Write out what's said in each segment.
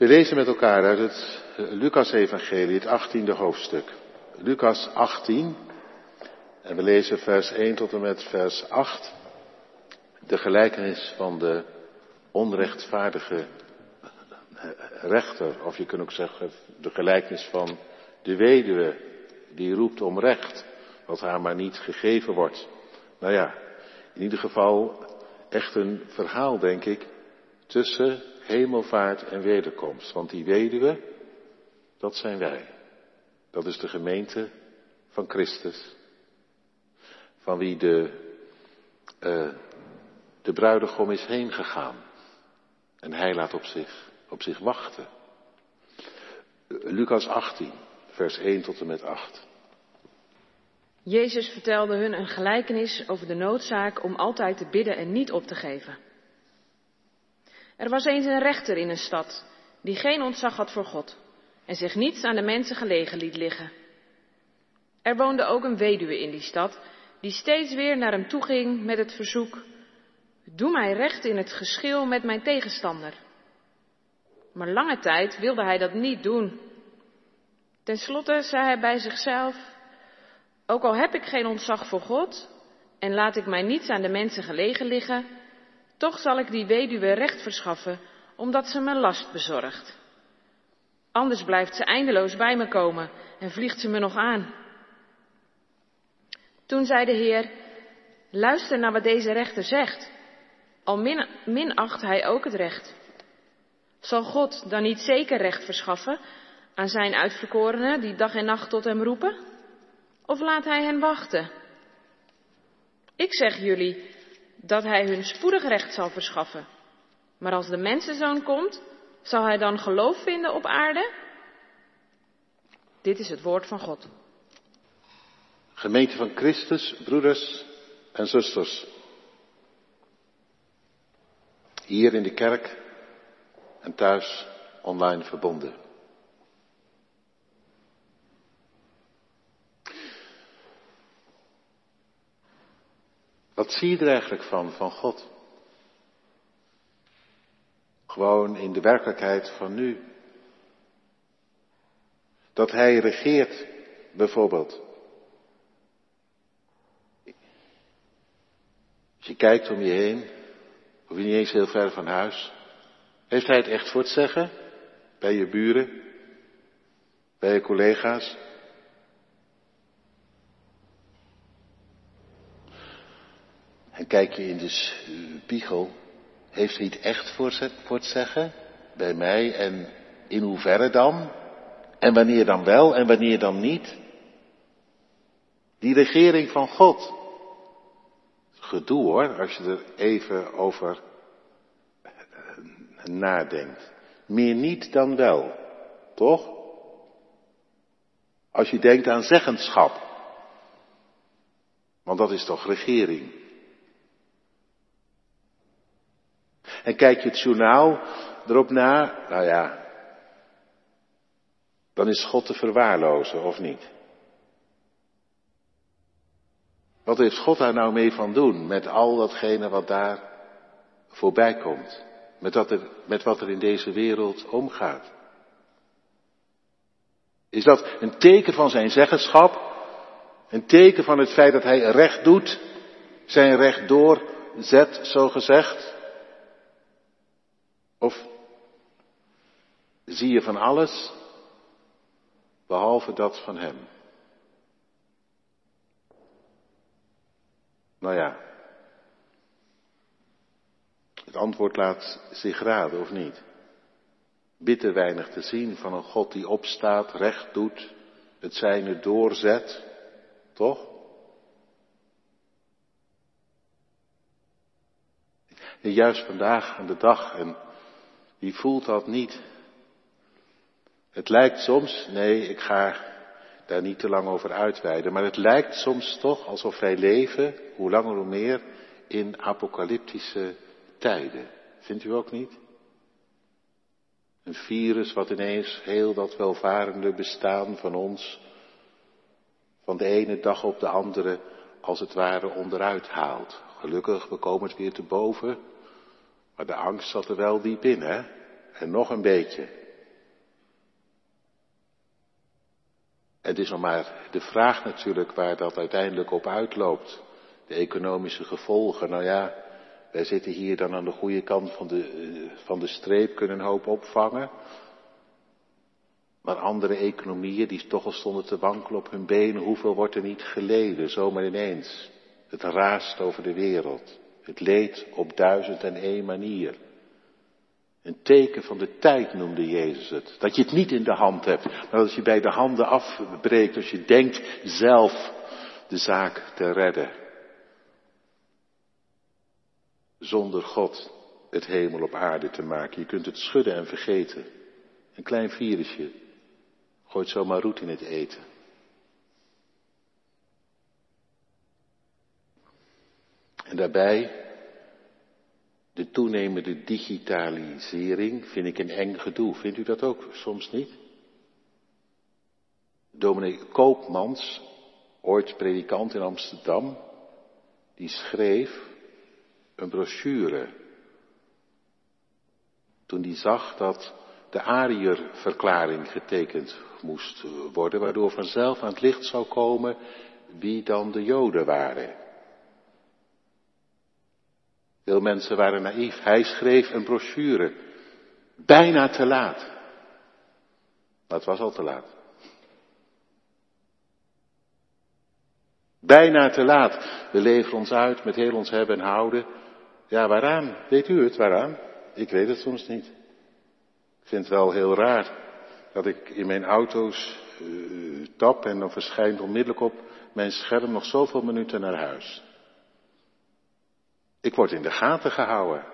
We lezen met elkaar uit het Lucas-evangelie, het achttiende hoofdstuk. Lucas 18, en we lezen vers 1 tot en met vers 8. De gelijkenis van de onrechtvaardige rechter, of je kunt ook zeggen de gelijkenis van de weduwe die roept om recht, wat haar maar niet gegeven wordt. Nou ja, in ieder geval echt een verhaal, denk ik, tussen hemelvaart en wederkomst. Want die weduwe, dat zijn wij. Dat is de gemeente van Christus. Van wie de, uh, de bruidegom is heen gegaan. En hij laat op zich, op zich wachten. Lucas 18, vers 1 tot en met 8. Jezus vertelde hun een gelijkenis over de noodzaak om altijd te bidden en niet op te geven. Er was eens een rechter in een stad die geen ontzag had voor God en zich niets aan de mensen gelegen liet liggen. Er woonde ook een weduwe in die stad die steeds weer naar hem toe ging met het verzoek: Doe mij recht in het geschil met mijn tegenstander. Maar lange tijd wilde hij dat niet doen. Ten slotte zei hij bij zichzelf: Ook al heb ik geen ontzag voor God en laat ik mij niets aan de mensen gelegen liggen, toch zal ik die weduwe recht verschaffen, omdat ze me last bezorgt. Anders blijft ze eindeloos bij me komen en vliegt ze me nog aan. Toen zei de Heer, luister naar wat deze rechter zegt. Al min, minacht hij ook het recht. Zal God dan niet zeker recht verschaffen aan zijn uitverkorenen die dag en nacht tot hem roepen? Of laat hij hen wachten? Ik zeg jullie dat hij hun spoedig recht zal verschaffen. Maar als de mensenzoon komt, zal hij dan geloof vinden op aarde? Dit is het woord van God. Gemeente van Christus, broeders en zusters. Hier in de kerk en thuis online verbonden. Wat zie je er eigenlijk van, van God? Gewoon in de werkelijkheid van nu. Dat Hij regeert, bijvoorbeeld. Als je kijkt om je heen, hoef je niet eens heel ver van huis. Heeft Hij het echt voor het zeggen? Bij je buren? Bij je collega's? En kijk je in de spiegel, heeft hij het echt voor, het zeggen? Bij mij en in hoeverre dan? En wanneer dan wel en wanneer dan niet? Die regering van God. Gedoe hoor, als je er even over nadenkt. Meer niet dan wel, toch? Als je denkt aan zeggenschap. Want dat is toch regering. En kijk je het journaal erop na, nou ja, dan is God te verwaarlozen, of niet? Wat heeft God daar nou mee van doen met al datgene wat daar voorbij komt? Met er, met wat er in deze wereld omgaat? Is dat een teken van zijn zeggenschap? Een teken van het feit dat hij recht doet? Zijn recht doorzet, zo gezegd? Of zie je van alles behalve dat van Hem? Nou ja, het antwoord laat zich raden of niet. Bitter weinig te zien van een God die opstaat, recht doet, het zijne doorzet, toch? En juist vandaag aan de dag en wie voelt dat niet? Het lijkt soms, nee, ik ga daar niet te lang over uitweiden, maar het lijkt soms toch alsof wij leven, hoe langer hoe meer, in apocalyptische tijden. Vindt u ook niet? Een virus wat ineens heel dat welvarende bestaan van ons van de ene dag op de andere als het ware onderuit haalt. Gelukkig, we komen het weer te boven. Maar de angst zat er wel diep in, hè? En nog een beetje. Het is nog maar de vraag natuurlijk waar dat uiteindelijk op uitloopt. De economische gevolgen. Nou ja, wij zitten hier dan aan de goede kant van de, eh, van de streep, kunnen een hoop opvangen. Maar andere economieën die toch al stonden te wankelen op hun benen, hoeveel wordt er niet geleden, zomaar ineens? Het raast over de wereld. Het leed op duizend en één manier. Een teken van de tijd noemde Jezus het. Dat je het niet in de hand hebt, maar dat je bij de handen afbreekt als je denkt zelf de zaak te redden. Zonder God het hemel op aarde te maken. Je kunt het schudden en vergeten. Een klein virusje gooit zomaar roet in het eten. En daarbij de toenemende digitalisering vind ik een eng gedoe. Vindt u dat ook soms niet? Dominee Koopmans, ooit predikant in Amsterdam, die schreef een brochure. Toen hij zag dat de Ariër-verklaring getekend moest worden, waardoor vanzelf aan het licht zou komen wie dan de Joden waren. Veel mensen waren naïef. Hij schreef een brochure. Bijna te laat. Maar het was al te laat. Bijna te laat. We leveren ons uit met heel ons hebben en houden. Ja, waaraan? Weet u het, waaraan? Ik weet het soms niet. Ik vind het wel heel raar dat ik in mijn auto's uh, tap en dan verschijnt onmiddellijk op mijn scherm nog zoveel minuten naar huis. Ik word in de gaten gehouden.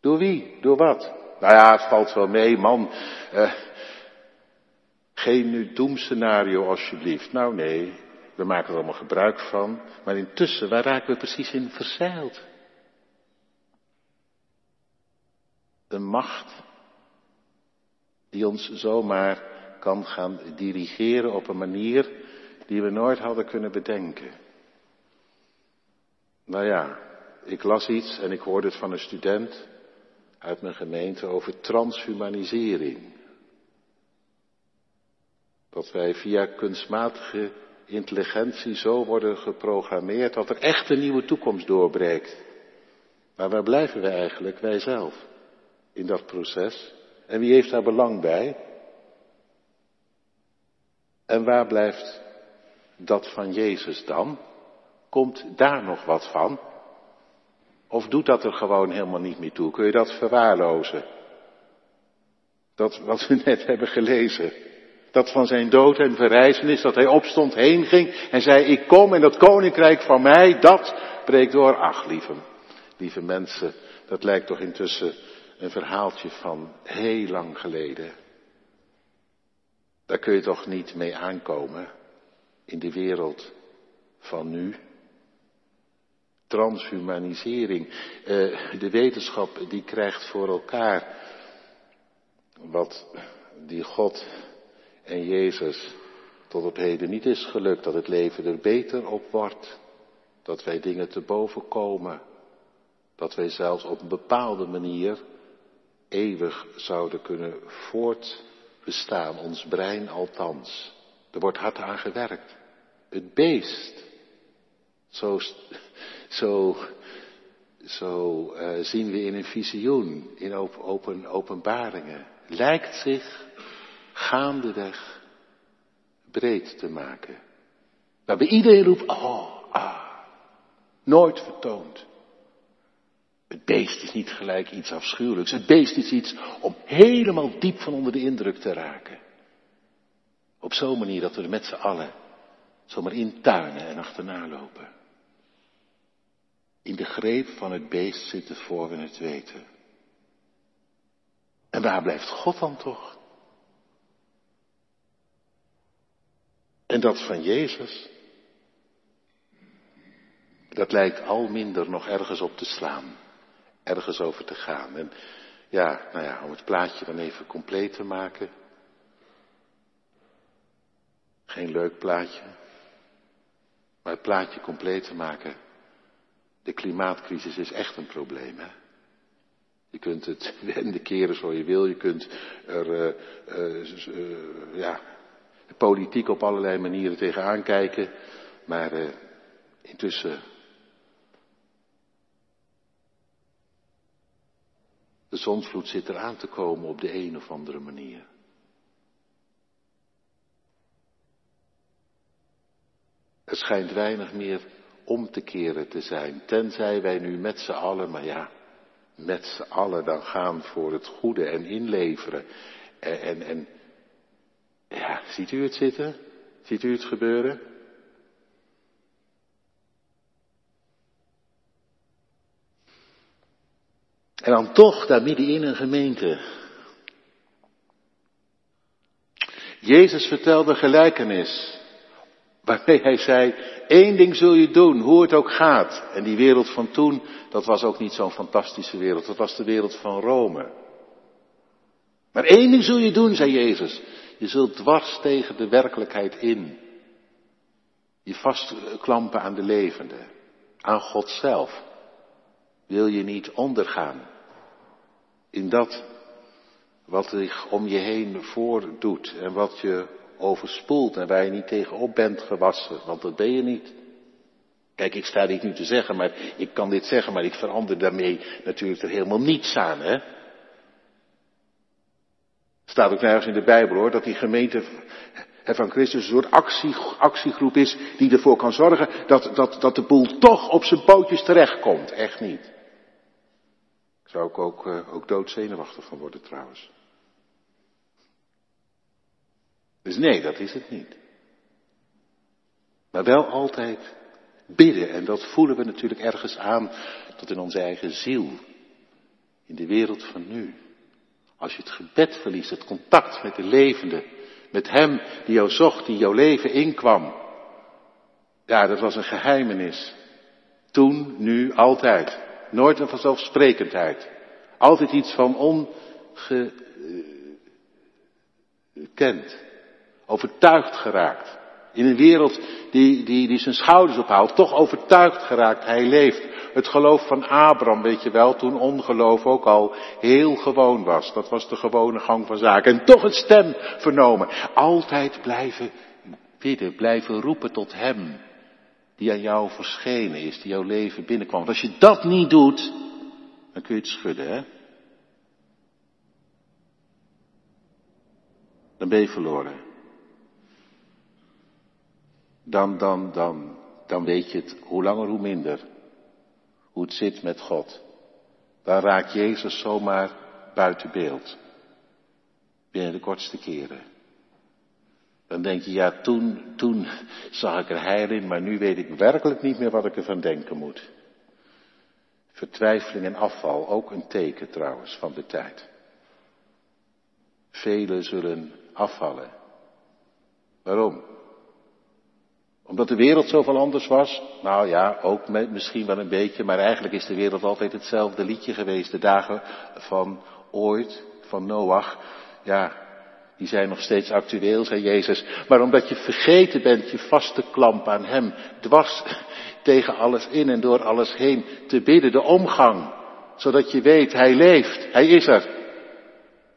Door wie? Door wat? Nou ja, het valt wel mee, man. Uh, geen doemscenario alsjeblieft. Nou nee, we maken er allemaal gebruik van. Maar intussen, waar raken we precies in verzeild? Een macht die ons zomaar kan gaan dirigeren op een manier die we nooit hadden kunnen bedenken. Nou ja, ik las iets en ik hoorde het van een student uit mijn gemeente over transhumanisering. Dat wij via kunstmatige intelligentie zo worden geprogrammeerd dat er echt een nieuwe toekomst doorbreekt. Maar waar blijven we eigenlijk, wij zelf, in dat proces? En wie heeft daar belang bij? En waar blijft dat van Jezus dan? Komt daar nog wat van? Of doet dat er gewoon helemaal niet meer toe? Kun je dat verwaarlozen? Dat wat we net hebben gelezen. Dat van zijn dood en verrijzenis, dat hij opstond, heen ging en zei, ik kom en dat koninkrijk van mij, dat breekt door. Ach, lieve, lieve mensen, dat lijkt toch intussen een verhaaltje van heel lang geleden. Daar kun je toch niet mee aankomen in de wereld van nu transhumanisering. Uh, de wetenschap die krijgt voor elkaar wat die God en Jezus tot op heden niet is gelukt. Dat het leven er beter op wordt. Dat wij dingen te boven komen. Dat wij zelfs op een bepaalde manier eeuwig zouden kunnen voortbestaan. Ons brein althans. Er wordt hard aan gewerkt. Het beest. Zo zo, zo uh, zien we in een visioen, in open, openbaringen. Lijkt zich gaandeweg breed te maken. Waarbij iedereen roept, oh, ah, nooit vertoond. Het beest is niet gelijk iets afschuwelijks. Het beest is iets om helemaal diep van onder de indruk te raken. Op zo'n manier dat we er met z'n allen zomaar intuinen en achterna lopen. In de greep van het beest zitten voor we het weten. En waar blijft God dan toch? En dat van Jezus, dat lijkt al minder nog ergens op te slaan, ergens over te gaan. En ja, nou ja, om het plaatje dan even compleet te maken. Geen leuk plaatje, maar het plaatje compleet te maken. De klimaatcrisis is echt een probleem. Hè? Je kunt het wenden keren zo je wil. Je kunt er uh, uh, uh, ja, politiek op allerlei manieren tegenaan kijken, maar intussen de zonsvloed zit eraan te komen op de een of andere manier. Er schijnt weinig meer om te keren te zijn, tenzij wij nu met z'n allen, maar ja, met z'n allen dan gaan voor het goede en inleveren. En, en, en ja, ziet u het zitten? Ziet u het gebeuren? En dan toch daar midden in een gemeente. Jezus vertelde gelijkenis. Waarmee hij zei, één ding zul je doen, hoe het ook gaat. En die wereld van toen, dat was ook niet zo'n fantastische wereld. Dat was de wereld van Rome. Maar één ding zul je doen, zei Jezus. Je zult dwars tegen de werkelijkheid in. Je vastklampen aan de levende. Aan God zelf. Wil je niet ondergaan. In dat wat zich om je heen voordoet en wat je overspoelt en waar je niet tegenop bent gewassen, want dat ben je niet. Kijk, ik sta dit nu te zeggen, maar ik kan dit zeggen, maar ik verander daarmee natuurlijk er helemaal niets aan, hè. Staat ook nergens in de Bijbel hoor, dat die gemeente van Christus een soort actie, actiegroep is die ervoor kan zorgen dat, dat, dat de boel toch op zijn pootjes terechtkomt. Echt niet. Zou ik ook, ook doodzenuwachtig van worden trouwens. Dus nee, dat is het niet. Maar wel altijd bidden. En dat voelen we natuurlijk ergens aan tot in onze eigen ziel. In de wereld van nu. Als je het gebed verliest, het contact met de levende, met Hem die jou zocht, die jouw leven inkwam. Ja, dat was een geheimenis. Toen, nu, altijd. Nooit een vanzelfsprekendheid. Altijd iets van ongekend. Overtuigd geraakt. In een wereld die, die, die zijn schouders ophoudt, toch overtuigd geraakt, hij leeft. Het geloof van Abraham, weet je wel, toen ongeloof ook al heel gewoon was. Dat was de gewone gang van zaken. En toch een stem vernomen. Altijd blijven bidden, blijven roepen tot Hem. Die aan jou verschenen is, die jouw leven binnenkwam. Want als je dat niet doet, dan kun je het schudden, hè. Dan ben je verloren. Dan, dan, dan, dan weet je het hoe langer hoe minder hoe het zit met God. Dan raakt Jezus zomaar buiten beeld. Binnen de kortste keren. Dan denk je, ja, toen, toen zag ik er heil in, maar nu weet ik werkelijk niet meer wat ik ervan denken moet. Vertwijfeling en afval, ook een teken trouwens van de tijd. Velen zullen afvallen. Waarom? Omdat de wereld zoveel anders was? Nou ja, ook met, misschien wel een beetje, maar eigenlijk is de wereld altijd hetzelfde liedje geweest. De dagen van ooit, van Noach, ja, die zijn nog steeds actueel, zei Jezus. Maar omdat je vergeten bent je vast te klampen aan Hem, dwars tegen alles in en door alles heen te bidden, de omgang, zodat je weet, Hij leeft, Hij is er.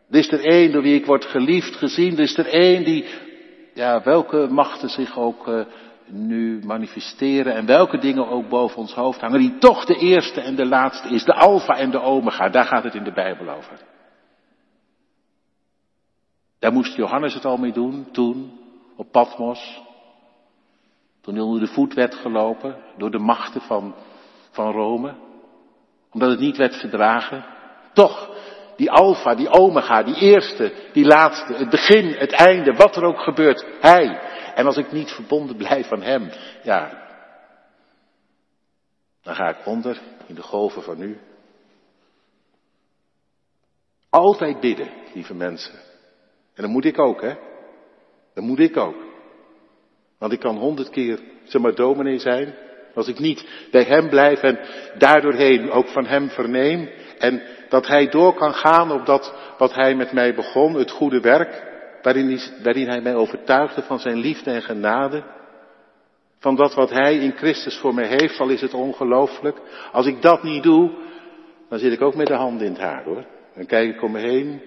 Er is er één door wie ik word geliefd, gezien, er is er één die, ja, welke machten zich ook uh, nu manifesteren en welke dingen ook boven ons hoofd hangen, die toch de eerste en de laatste is, de alfa en de omega, daar gaat het in de Bijbel over. Daar moest Johannes het al mee doen, toen, op Patmos, toen hij onder de voet werd gelopen door de machten van, van Rome, omdat het niet werd verdragen. Toch, die alfa, die omega, die eerste, die laatste, het begin, het einde, wat er ook gebeurt, hij, en als ik niet verbonden blijf aan Hem, ja, dan ga ik onder in de golven van u. Altijd bidden, lieve mensen. En dat moet ik ook, hè? Dat moet ik ook. Want ik kan honderd keer, zeg maar, dominee zijn. Als ik niet bij hem blijf en daardoorheen ook van hem verneem. En dat hij door kan gaan op dat wat hij met mij begon, het goede werk waarin hij, hij mij overtuigde van zijn liefde en genade. Van dat wat hij in Christus voor mij heeft, al is het ongelooflijk. Als ik dat niet doe, dan zit ik ook met de handen in het haar hoor. Dan kijk ik om me heen.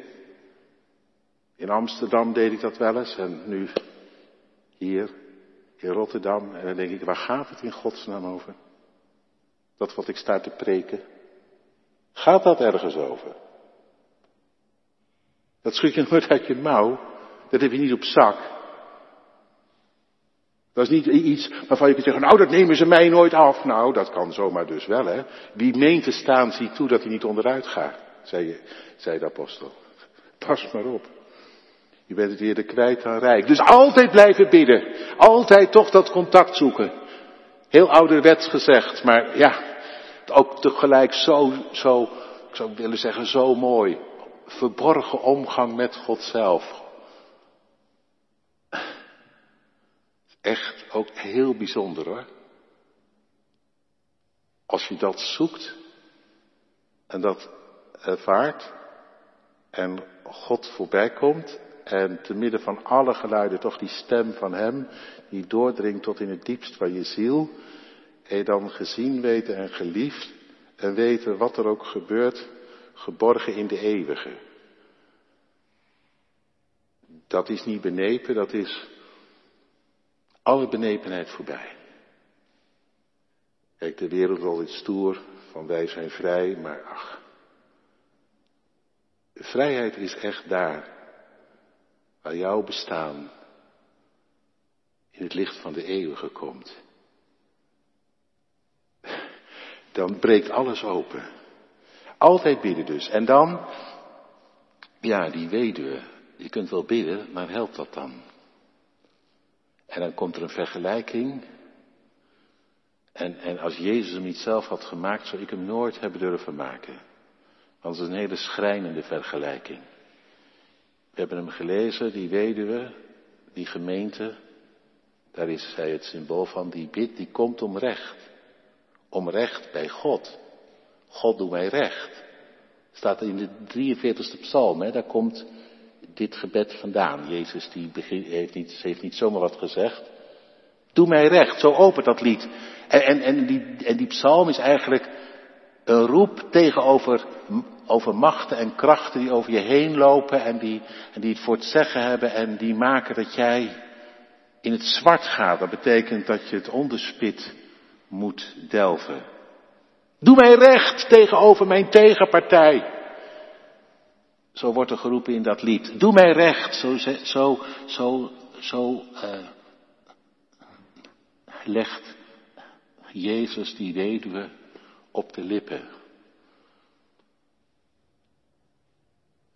In Amsterdam deed ik dat wel eens en nu hier in Rotterdam. En dan denk ik, waar gaat het in godsnaam over? Dat wat ik sta te preken. Gaat dat ergens over? Dat schud je nooit uit je mouw. Dat heb je niet op zak. Dat is niet iets waarvan je kunt zeggen, nou dat nemen ze mij nooit af. Nou, dat kan zomaar dus wel, hè. Wie meent te staan, ziet toe dat hij niet onderuit gaat, zei, zei de apostel. Pas maar op. Je bent het eerder kwijt dan rijk. Dus altijd blijven bidden. Altijd toch dat contact zoeken. Heel ouderwets gezegd, maar ja, ook tegelijk zo, zo, ik zou willen zeggen, zo mooi. Verborgen omgang met God zelf. Echt ook heel bijzonder hoor. Als je dat zoekt en dat ervaart en God voorbij komt en te midden van alle geluiden toch die stem van Hem die doordringt tot in het diepst van je ziel en je dan gezien weten en geliefd en weten wat er ook gebeurt, geborgen in de eeuwige. Dat is niet benepen, dat is alle benepenheid voorbij. Kijk, de wereld al iets stoer, van wij zijn vrij, maar ach. Vrijheid is echt daar, waar jouw bestaan in het licht van de eeuwige komt. Dan breekt alles open. Altijd bidden dus. En dan, ja, die weduwe. Je kunt wel bidden, maar helpt dat dan? En dan komt er een vergelijking. En, en als Jezus hem niet zelf had gemaakt, zou ik hem nooit hebben durven maken. Want het is een hele schrijnende vergelijking. We hebben hem gelezen, die weduwe, die gemeente, daar is zij het symbool van, die bidt, die komt om recht. Om recht bij God. God doet mij recht. Staat in de 43ste psalm, hè, daar komt dit gebed vandaan. Jezus die heeft, niet, heeft niet zomaar wat gezegd. Doe mij recht, zo opent dat lied. En, en, en, die, en die psalm is eigenlijk een roep tegenover over machten en krachten die over je heen lopen en die, en die het voor het zeggen hebben en die maken dat jij in het zwart gaat. Dat betekent dat je het onderspit moet delven. Doe mij recht tegenover mijn tegenpartij. Zo wordt er geroepen in dat lied. Doe mij recht. Zo, zo, zo, zo uh, legt Jezus die weduwe op de lippen.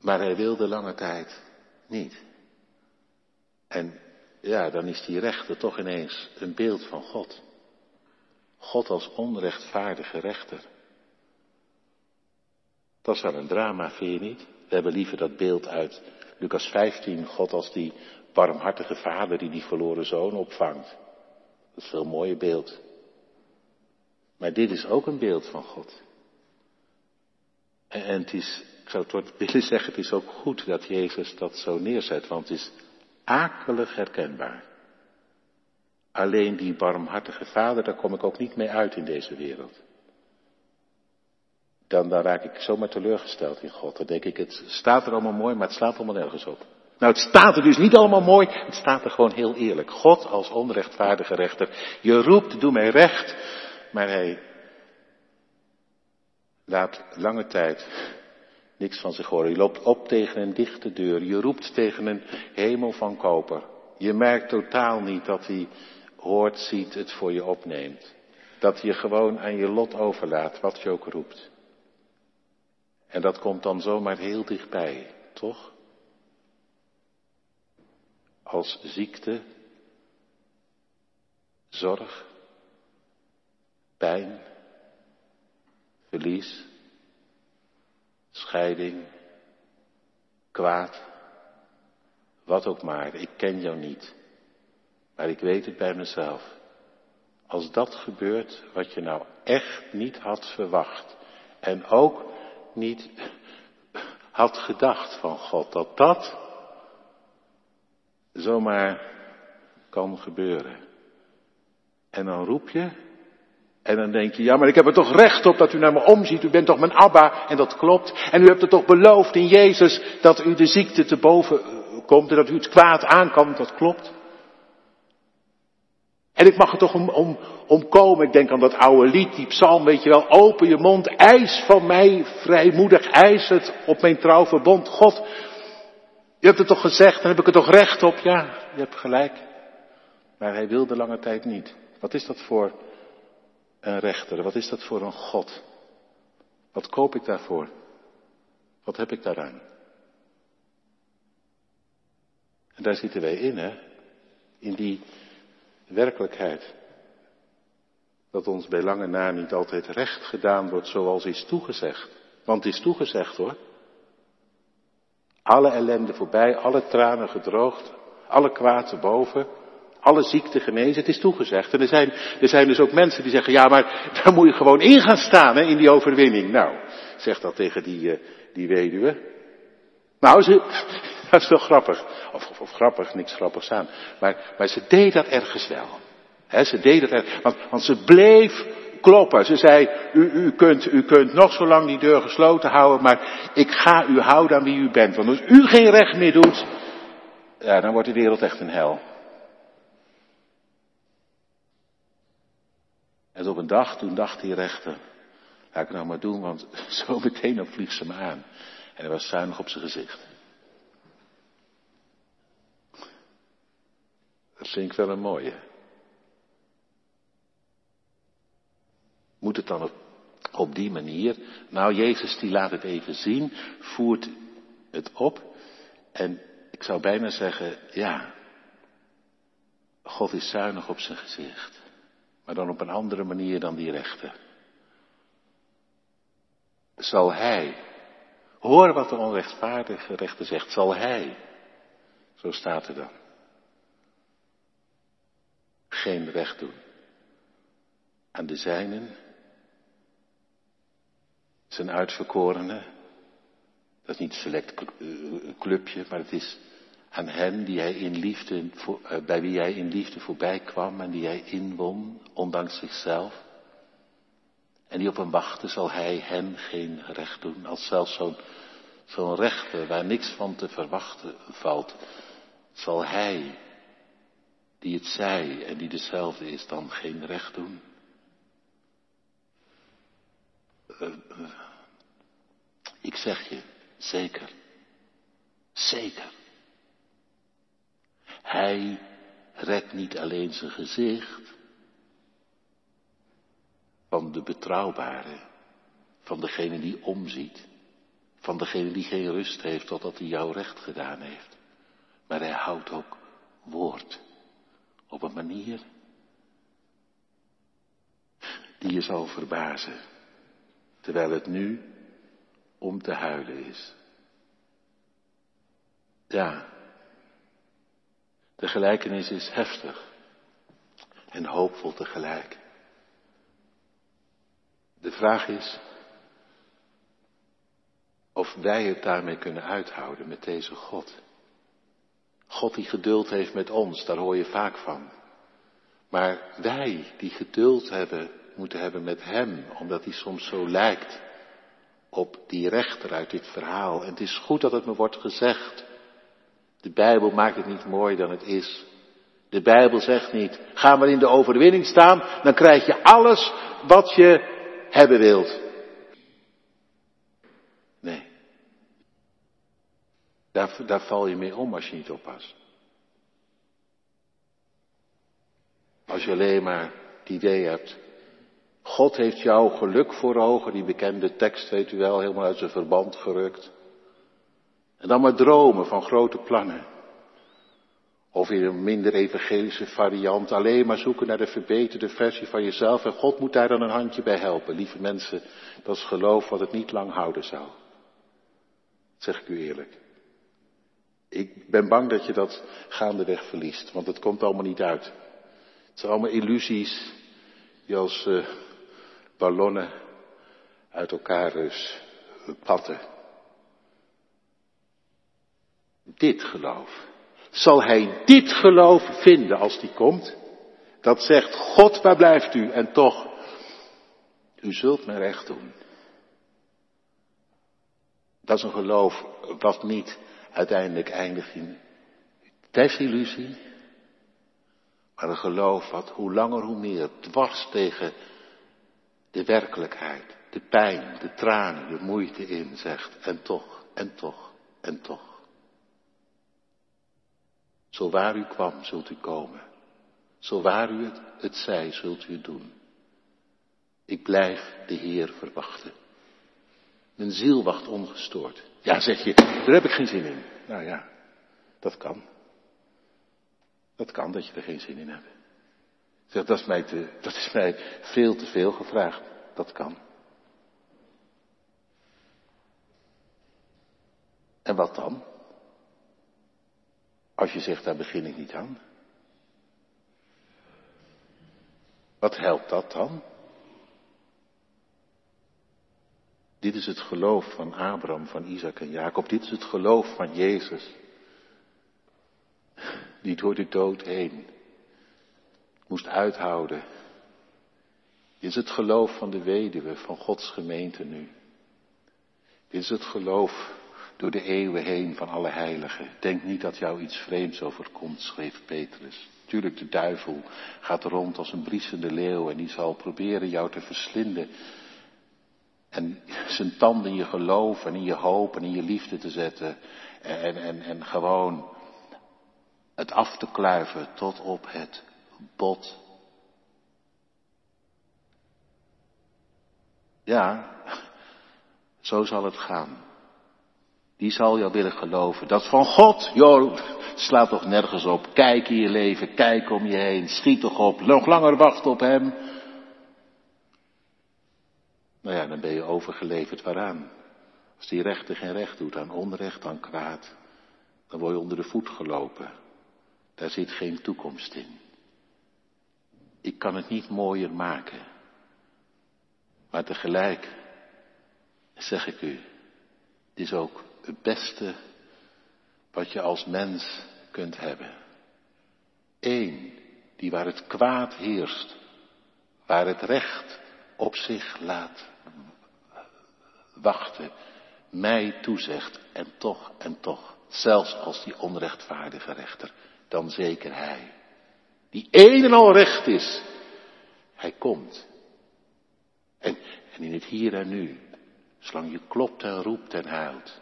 Maar hij wilde lange tijd niet. En ja, dan is die rechter toch ineens een beeld van God. God als onrechtvaardige rechter. Dat is wel een drama, vind je niet? We hebben liever dat beeld uit Lucas 15, God als die barmhartige vader die die verloren zoon opvangt. Dat is een veel mooier beeld. Maar dit is ook een beeld van God. En het is, ik zou het willen zeggen, het is ook goed dat Jezus dat zo neerzet, want het is akelig herkenbaar. Alleen die barmhartige vader, daar kom ik ook niet mee uit in deze wereld dan, raak ik zomaar teleurgesteld in God. Dan denk ik, het staat er allemaal mooi, maar het slaat allemaal nergens op. Nou, het staat er dus niet allemaal mooi, het staat er gewoon heel eerlijk. God als onrechtvaardige rechter. Je roept, doe mij recht, maar hij laat lange tijd niks van zich horen. Je loopt op tegen een dichte deur. Je roept tegen een hemel van koper. Je merkt totaal niet dat hij hoort, ziet, het voor je opneemt. Dat hij je gewoon aan je lot overlaat, wat je ook roept. En dat komt dan zomaar heel dichtbij, toch? Als ziekte, zorg, pijn, verlies, scheiding, kwaad, wat ook maar. Ik ken jou niet, maar ik weet het bij mezelf. Als dat gebeurt wat je nou echt niet had verwacht en ook niet had gedacht van God. Dat dat zomaar kan gebeuren. En dan roep je. En dan denk je, ja, maar ik heb er toch recht op dat u naar me omziet. U bent toch mijn Abba. En dat klopt. En u hebt er toch beloofd in Jezus dat u de ziekte te boven komt en dat u het kwaad aankomt. Dat klopt. En ik mag er toch om, om, om komen. Ik denk aan dat oude lied, die psalm, weet je wel. Open je mond, eis van mij, vrijmoedig, eis het op mijn trouw verbond. God, je hebt het toch gezegd, dan heb ik er toch recht op. Ja, je hebt gelijk. Maar hij wilde lange tijd niet. Wat is dat voor een rechter? Wat is dat voor een God? Wat koop ik daarvoor? Wat heb ik daaraan? En daar zitten wij in, hè? In die werkelijkheid. Dat ons bij lange na niet altijd recht gedaan wordt zoals is toegezegd. Want het is toegezegd hoor. Alle ellende voorbij, alle tranen gedroogd, alle kwaad erboven, alle ziekte genezen, het is toegezegd. En er zijn, er zijn dus ook mensen die zeggen, ja maar daar moet je gewoon in gaan staan hè, in die overwinning. Nou, zeg dat tegen die, uh, die weduwe. Nou, ze, dat is wel grappig. Of, of, grappig, niks grappigs aan. Maar, maar ze deed dat ergens wel. He, ze deed dat ergens, want, want ze bleef kloppen. Ze zei, u, u, kunt, u kunt nog zo lang die deur gesloten houden, maar ik ga u houden aan wie u bent. Want als u geen recht meer doet, ja, dan wordt de wereld echt een hel. En op een dag, toen dacht die rechter, laat ik nou maar doen, want zo meteen dan vliegt ze me aan. En hij was zuinig op zijn gezicht. Dat vind ik wel een mooie. Moet het dan op, die manier? Nou, Jezus die laat het even zien, voert het op. En ik zou bijna zeggen, ja, God is zuinig op zijn gezicht. Maar dan op een andere manier dan die rechter. Zal hij, hoor wat de onrechtvaardige rechter zegt, zal hij, zo staat er dan, geen recht doen aan de zijnen, zijn uitverkorenen, dat is niet een select clubje, maar het is aan hen die hij in liefde, bij wie hij in liefde voorbij kwam en die hij inwon, ondanks zichzelf. En die op hem wachten, zal hij hen geen recht doen, als zelfs zo'n zo'n rechter waar niks van te verwachten valt, zal hij, die het zei en die dezelfde is, dan geen recht doen. Uh, uh, ik zeg je, zeker, zeker. Hij redt niet alleen zijn gezicht van de betrouwbare, van degene die omziet, van degene die geen rust heeft totdat hij jou recht gedaan heeft. Maar hij houdt ook woord op een manier die je zal verbazen, terwijl het nu om te huilen is. Ja, de gelijkenis is heftig en hoopvol tegelijk. De vraag is of wij het daarmee kunnen uithouden met deze God. God die geduld heeft met ons, daar hoor je vaak van. Maar wij die geduld hebben, moeten hebben met Hem, omdat hij soms zo lijkt op die rechter uit dit verhaal. En het is goed dat het me wordt gezegd. De Bijbel maakt het niet mooier dan het is. De Bijbel zegt niet, ga maar in de overwinning staan, dan krijg je alles wat je hebben wilt. Nee. Daar, val je mee om als je niet oppast. Als je alleen maar het idee hebt, God heeft jou geluk voor ogen, die bekende tekst weet u wel, helemaal uit zijn verband gerukt. En dan maar dromen van grote plannen. Of in een minder evangelische variant alleen maar zoeken naar de verbeterde versie van jezelf en God moet daar dan een handje bij helpen. Lieve mensen, dat is geloof wat het niet lang houden zou. Dat zeg ik u eerlijk. Ik ben bang dat je dat gaandeweg verliest, want het komt allemaal niet uit. Het zijn allemaal illusies die als uh, ballonnen uit elkaar dus patten. Dit geloof. Zal hij dit geloof vinden als die komt? Dat zegt, God, waar blijft u? En toch, u zult me recht doen. Dat is een geloof wat niet uiteindelijk eindigt in desillusie, Maar een geloof wat hoe langer hoe meer dwars tegen de werkelijkheid, de pijn, de tranen, de moeite in zegt. En toch, en toch, en toch. Zo waar u kwam, zult u komen. Zo waar u het, zij, zult u doen. Ik blijf de Heer verwachten. Mijn ziel wacht ongestoord. Ja, zeg je, daar heb ik geen zin in. Nou ja, dat kan. Dat kan dat je er geen zin in hebt. Zeg, dat is mij, te, dat is mij veel te veel gevraagd. Dat kan. En wat dan? Als je zegt, daar begin ik niet aan. Wat helpt dat dan? Dit is het geloof van Abraham, van Isaac en Jacob. Dit is het geloof van Jezus. Die door de dood heen moest uithouden. Dit is het geloof van de weduwe, van Gods gemeente nu. Dit is het geloof door de eeuwen heen van alle heiligen. Denk niet dat jou iets vreemds overkomt, schreef Petrus. Tuurlijk, de duivel gaat rond als een briesende leeuw en die zal proberen jou te verslinden. En zijn tanden in je geloof en in je hoop en in je liefde te zetten. En, en, en gewoon het af te kluiven tot op het bot. Ja, zo zal het gaan. Die zal jou willen geloven. Dat van God, joh, slaat toch nergens op. Kijk in je leven, kijk om je heen, schiet toch op, nog langer wachten op Hem. Nou ja, dan ben je overgeleverd waaraan. Als die rechter geen recht doet aan onrecht, aan kwaad, dan word je onder de voet gelopen. Daar zit geen toekomst in. Ik kan het niet mooier maken. Maar tegelijk zeg ik u, het is ook het beste wat je als mens kunt hebben. Eén, die waar het kwaad heerst, waar het recht op zich laat wachten, mij toezegt en toch en toch, zelfs als die onrechtvaardige rechter, dan zeker hij, die een en al recht is, hij komt. En, en in het hier en nu, zolang je klopt en roept en huilt,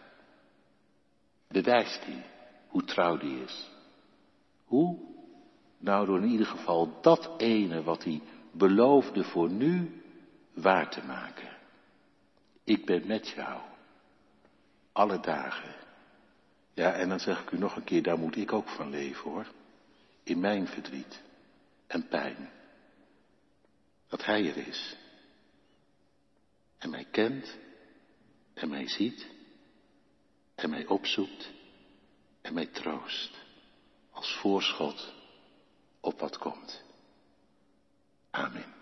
bewijst hij hoe trouw die is. Hoe? Nou, door in ieder geval dat ene wat hij beloofde voor nu waar te maken. Ik ben met jou. Alle dagen. Ja, en dan zeg ik u nog een keer, daar moet ik ook van leven hoor. In mijn verdriet en pijn. Dat Hij er is. En mij kent en mij ziet en mij opzoekt en mij troost als voorschot op wat komt. Amen.